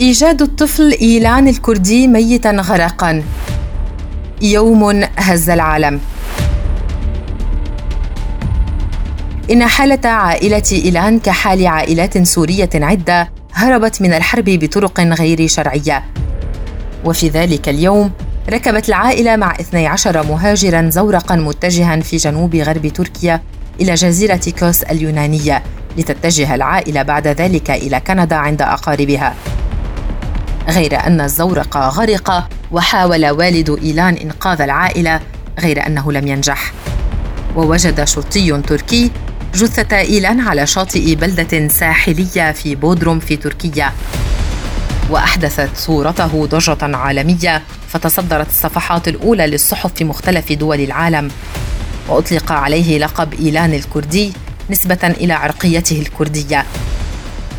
إيجاد الطفل إيلان الكردي ميتا غرقا. يوم هز العالم. إن حالة عائلة إيلان كحال عائلات سورية عدة هربت من الحرب بطرق غير شرعية. وفي ذلك اليوم ركبت العائلة مع 12 مهاجرا زورقا متجها في جنوب غرب تركيا إلى جزيرة كوس اليونانية لتتجه العائلة بعد ذلك إلى كندا عند أقاربها. غير أن الزورق غرق وحاول والد إيلان إنقاذ العائلة غير أنه لم ينجح. ووجد شرطي تركي جثة إيلان على شاطئ بلدة ساحلية في بودروم في تركيا. وأحدثت صورته ضجة عالمية فتصدرت الصفحات الأولى للصحف في مختلف دول العالم. وأطلق عليه لقب إيلان الكردي نسبة إلى عرقيته الكردية.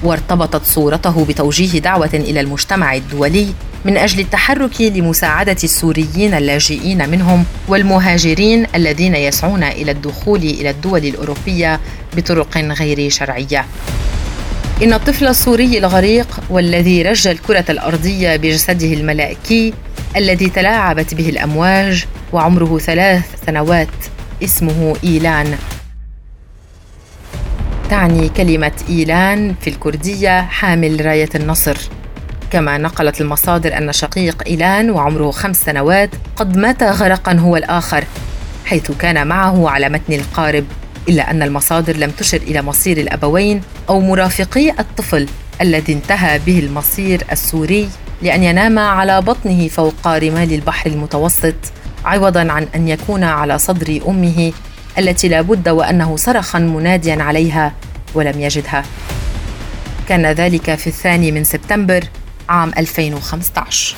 وارتبطت صورته بتوجيه دعوة إلى المجتمع الدولي من أجل التحرك لمساعدة السوريين اللاجئين منهم والمهاجرين الذين يسعون إلى الدخول إلى الدول الأوروبية بطرق غير شرعية. إن الطفل السوري الغريق والذي رج الكرة الأرضية بجسده الملائكي الذي تلاعبت به الأمواج وعمره ثلاث سنوات اسمه إيلان تعني كلمة إيلان في الكردية حامل راية النصر. كما نقلت المصادر أن شقيق إيلان وعمره خمس سنوات قد مات غرقا هو الآخر حيث كان معه على متن القارب إلا أن المصادر لم تشر إلى مصير الأبوين أو مرافقي الطفل الذي انتهى به المصير السوري لأن ينام على بطنه فوق رمال البحر المتوسط عوضا عن أن يكون على صدر أمه التي لا بد وأنه صرخ مناديا عليها ولم يجدها. كان ذلك في الثاني من سبتمبر عام 2015